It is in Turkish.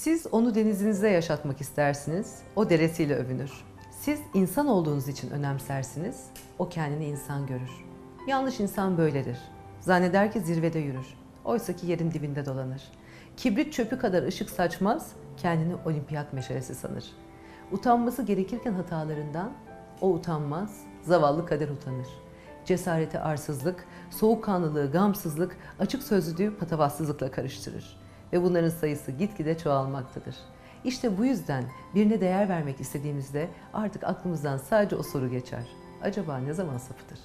Siz onu denizinizde yaşatmak istersiniz, o deresiyle övünür. Siz insan olduğunuz için önemsersiniz, o kendini insan görür. Yanlış insan böyledir. Zanneder ki zirvede yürür. Oysa ki yerin dibinde dolanır. Kibrit çöpü kadar ışık saçmaz, kendini olimpiyat meşalesi sanır. Utanması gerekirken hatalarından, o utanmaz, zavallı kader utanır. Cesareti arsızlık, soğukkanlılığı gamsızlık, açık sözlülüğü patavatsızlıkla karıştırır. Ve bunların sayısı gitgide çoğalmaktadır. İşte bu yüzden birine değer vermek istediğimizde artık aklımızdan sadece o soru geçer. Acaba ne zaman sapıtır?